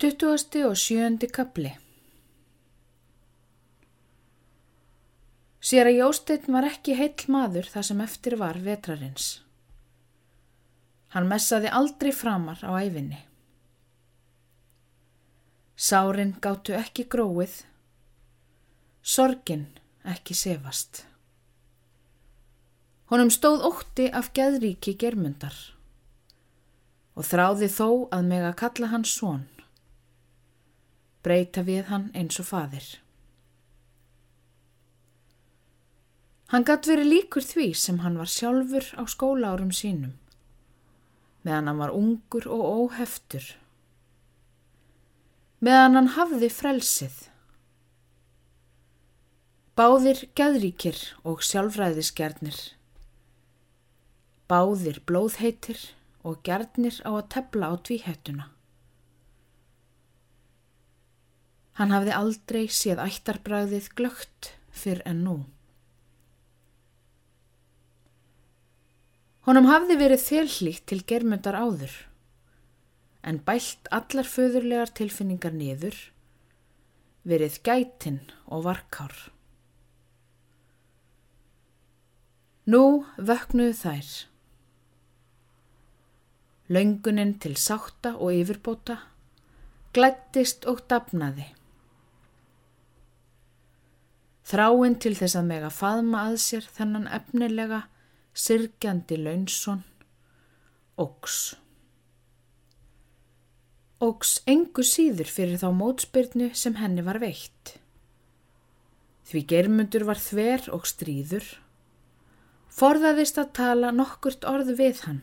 20. og 7. kapli Sér að Jósteinn var ekki heill maður það sem eftir var vetrarins. Hann messaði aldrei framar á æfinni. Sárin gáttu ekki gróið, sorgin ekki sefast. Honum stóð ótti af geðríki germundar og þráði þó að meg að kalla hans són. Breyta við hann eins og fadir. Hann gatt verið líkur því sem hann var sjálfur á skólaárum sínum, meðan hann var ungur og óheftur, meðan hann hafði frelsið. Báðir gæðríkir og sjálfræðisgjarnir, báðir blóðheitir og gjarnir á að tepla á tvíhættuna. Hann hafði aldrei séð ættarbræðið glögt fyrr en nú. Honum hafði verið þelhlíkt til germundar áður, en bælt allar föðurlegar tilfinningar niður, verið gætin og varkár. Nú vöknuðu þær. Laungunin til sátta og yfirbóta glættist og dapnaði. Þráinn til þess að mega faðma að sér þennan efnilega sirkjandi launsson, ógs. Ógs engu síður fyrir þá mótspyrnu sem henni var veitt. Því germundur var þver og stríður, forðaðist að tala nokkurt orð við hann.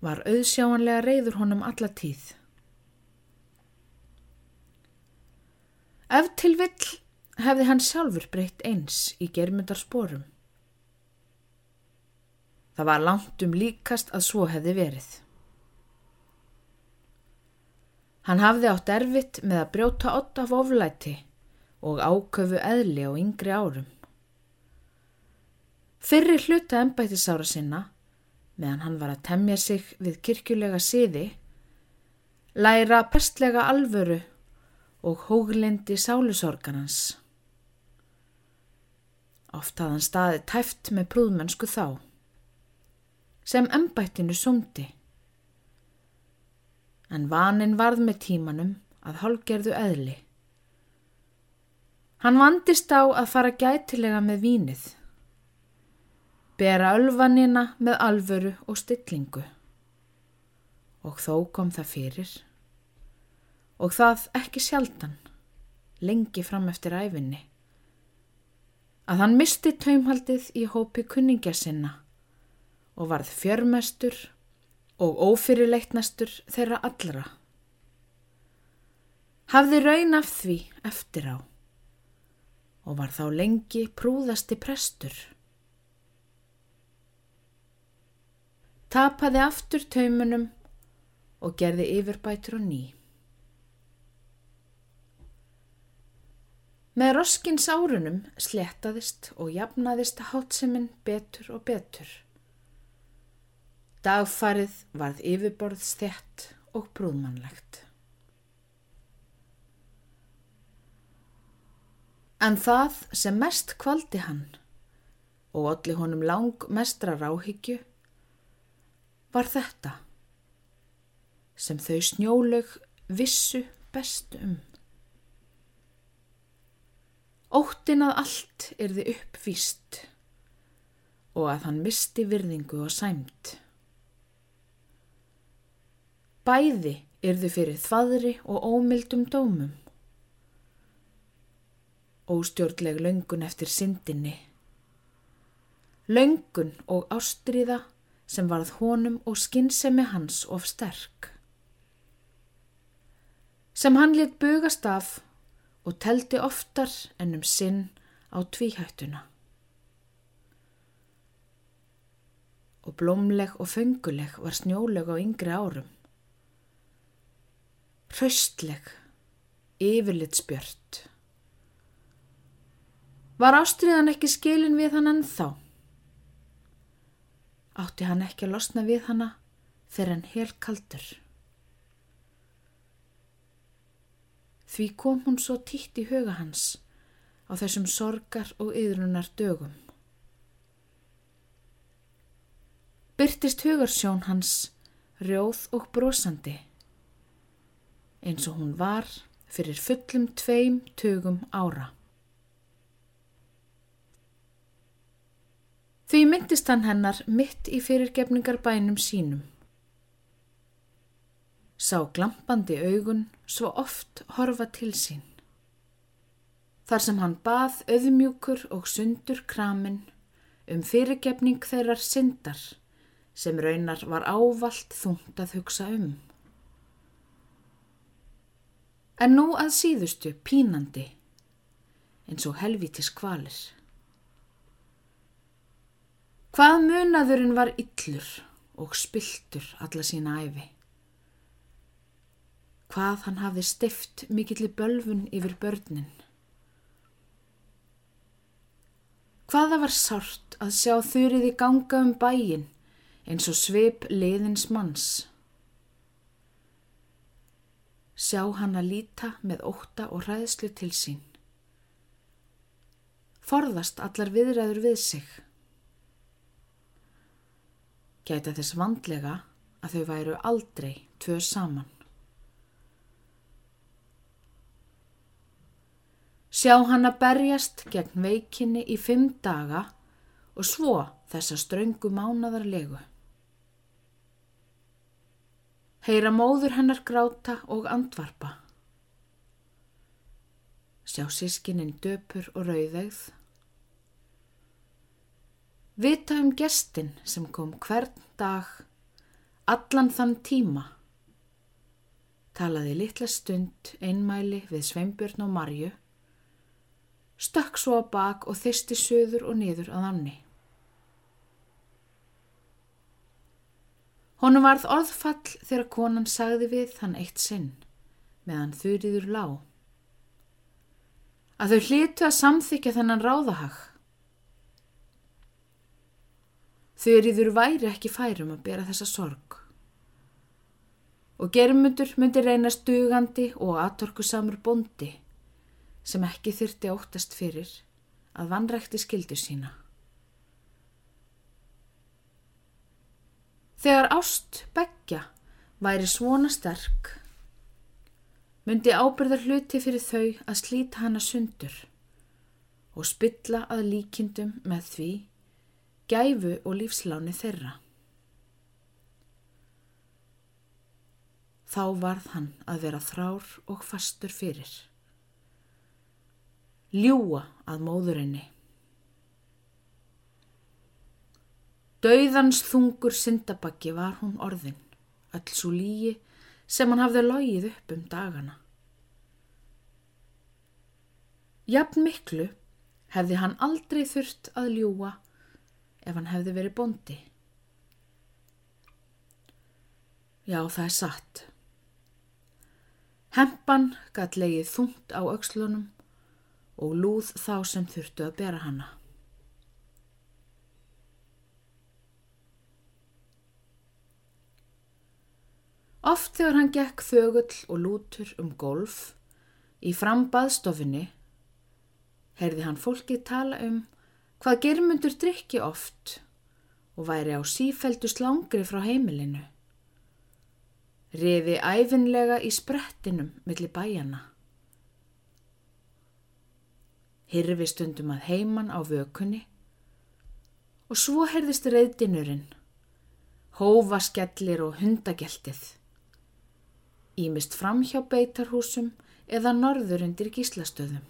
Var auðsjáanlega reyður honum alla tíð. Ef til vill hefði hann sjálfur breytt eins í germundar spórum. Það var langt um líkast að svo hefði verið. Hann hafði átt erfitt með að brjóta ott af oflæti og áköfu eðli á yngri árum. Fyrri hluta ennbættisára sinna, meðan hann var að temja sig við kirkjulega siði, læra pestlega alvöru og hóglindi sálusorganans. Oft hafði hann staði tæft með prúðmennsku þá sem embættinu sóndi. En vanin varð með tímanum að hálgerðu eðli. Hann vandist á að fara gætilega með vínið, bera ölvanina með alvöru og stillingu. Og þó kom það fyrir. Og það ekki sjaldan, lengi fram eftir æfinni, að hann misti taumhaldið í hópi kunningja sinna og varð fjörmestur og ófyrirleitnastur þeirra allra. Hafði raun af því eftir á og var þá lengi prúðasti prestur. Tapaði aftur taumunum og gerði yfirbætur og ný. Með roskins árunum slettaðist og jafnaðist hátseminn betur og betur. Dagfarið varð yfirborðstjætt og brúðmannlegt. En það sem mest kvaldi hann og allir honum lang mestra ráhyggju var þetta sem þau snjólaug vissu best um. Óttin að allt er þið uppvíst og að hann misti virðingu og sæmt. Bæði yrðu fyrir þvaðri og ómildum dómum. Óstjórnleg löngun eftir syndinni. Löngun og ástriða sem varð honum og skinnsemi hans of sterk. Sem hann lit bugast af og teldi oftar ennum sinn á tvíhættuna. Og blómleg og fenguleg var snjóleg á yngri árum hraustleg, yfirlitsbjört. Var ástriðan ekki skilin við hann ennþá? Átti hann ekki að losna við hanna þegar hann hel kaldur? Því kom hún svo títt í huga hans á þessum sorgar og yðrunar dögum. Byrtist hugarsjón hans rjóð og brosandi eins og hún var fyrir fullum tveim tögum ára. Því myndist hann hennar mitt í fyrirgefningar bænum sínum sá glampandi augun svo oft horfa til sín. Þar sem hann bað auðmjúkur og sundur kramin um fyrirgefning þeirrar syndar sem raunar var ávalt þungt að hugsa um. En nú að síðustu pínandi eins og helvítis kvalir. Hvað munaðurinn var yllur og spiltur alla sína æfi hvað hann hafði stift mikilli bölfun yfir börnin. Hvaða var sárt að sjá þurriði ganga um bæin eins og sveip liðins manns. Sjá hann að líta með óta og ræðslu til sín. Forðast allar viðræður við sig. Gæta þess vandlega að þau væru aldrei tvö saman. Sjá hann að berjast gegn veikinni í fimm daga og svo þessa ströngu mánadarlegu. Heyra móður hennar gráta og andvarpa. Sjá sískininn döpur og rauðegð. Vita um gestin sem kom hvern dag, allan þann tíma. Talaði litla stund einmæli við Sveinbjörn og Marju stökk svo á bak og þysti söður og niður að anni. Honum varð orðfall þegar konan sagði við hann eitt sinn, meðan þurriður lág. Að þau hlýtu að samþykja þennan ráðahag. Þurriður væri ekki færum að bera þessa sorg. Og germundur myndi reyna stugandi og atorkusamur bondi sem ekki þyrti óttast fyrir að vannrækti skildu sína. Þegar ást begja væri svona sterk, myndi ábyrðar hluti fyrir þau að slíta hana sundur og spilla að líkindum með því gæfu og lífsláni þeirra. Þá varð hann að vera þrár og fastur fyrir ljúa að móðurinni. Dauðans þungur syndabakki var hún orðin, öll svo lígi sem hann hafði logið upp um dagana. Jafn miklu hefði hann aldrei þurft að ljúa ef hann hefði verið bondi. Já, það er satt. Hempan gæt legið þungt á aukslunum og lúð þá sem þurftu að bera hana. Oft þegar hann gekk þögull og lútur um golf í frambaðstofinni heyrði hann fólkið tala um hvað germundur drikki oft og væri á sífældu slangri frá heimilinu. Riði æfinlega í sprettinum millir bæjana hirfi stundum að heiman á vökunni og svo herðist reyðdinurinn, hófaskellir og hundageltið. Ímist fram hjá beitarhúsum eða norður undir gíslastöðum.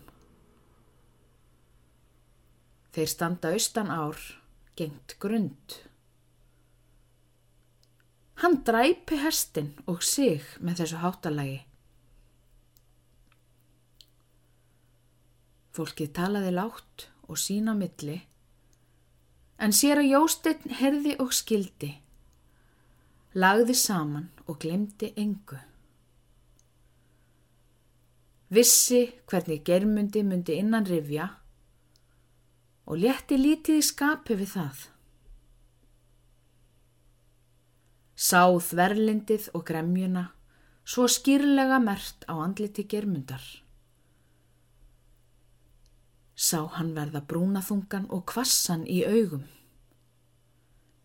Þeir standa austan ár, gengt grund. Hann dræpi herstin og sig með þessu háttalagi. Fólkið talaði látt og sína milli, en sér að Jósteinn herði og skildi, lagði saman og glemdi engu. Vissi hvernig germundi myndi innan rifja og létti lítið í skapi við það. Sáð verlindið og gremjuna svo skýrlega mert á andliti germundar. Sá hann verða brúnaþungan og kvassan í augum,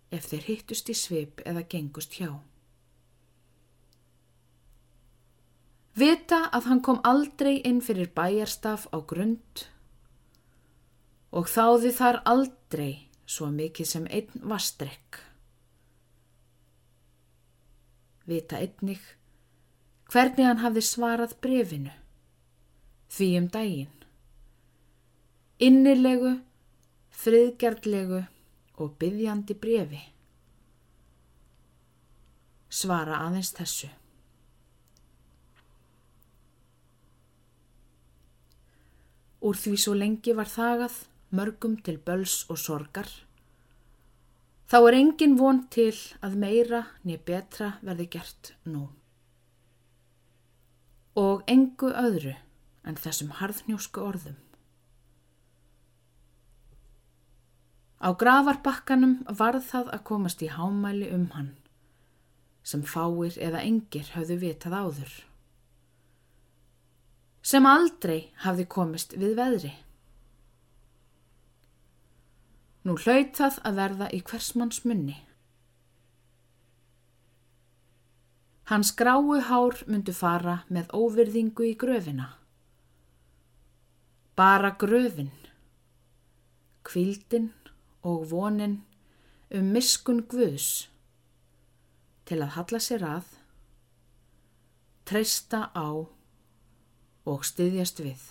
ef þeir hittust í svip eða gengust hjá. Vita að hann kom aldrei inn fyrir bæjarstaf á grund og þáði þar aldrei svo mikið sem einn vastrekk. Vita einnig hvernig hann hafði svarað brefinu, því um daginn. Innilegu, friðgjardlegu og byggjandi brefi. Svara aðeins þessu. Úr því svo lengi var þagað mörgum til böls og sorgar. Þá er engin von til að meira nýja betra verði gert nú og engu öðru en þessum harðnjósku orðum. Á gravarbakkanum varð það að komast í hámæli um hann, sem fáir eða engir hafðu vitað áður. Sem aldrei hafði komist við veðri. Nú hlaut það að verða í hversmanns munni. Hans gráu hár myndu fara með óvirðingu í gröfina. Bara gröfin, kvildin og vonin um miskun guðs til að halla sér að, treysta á og styðjast við.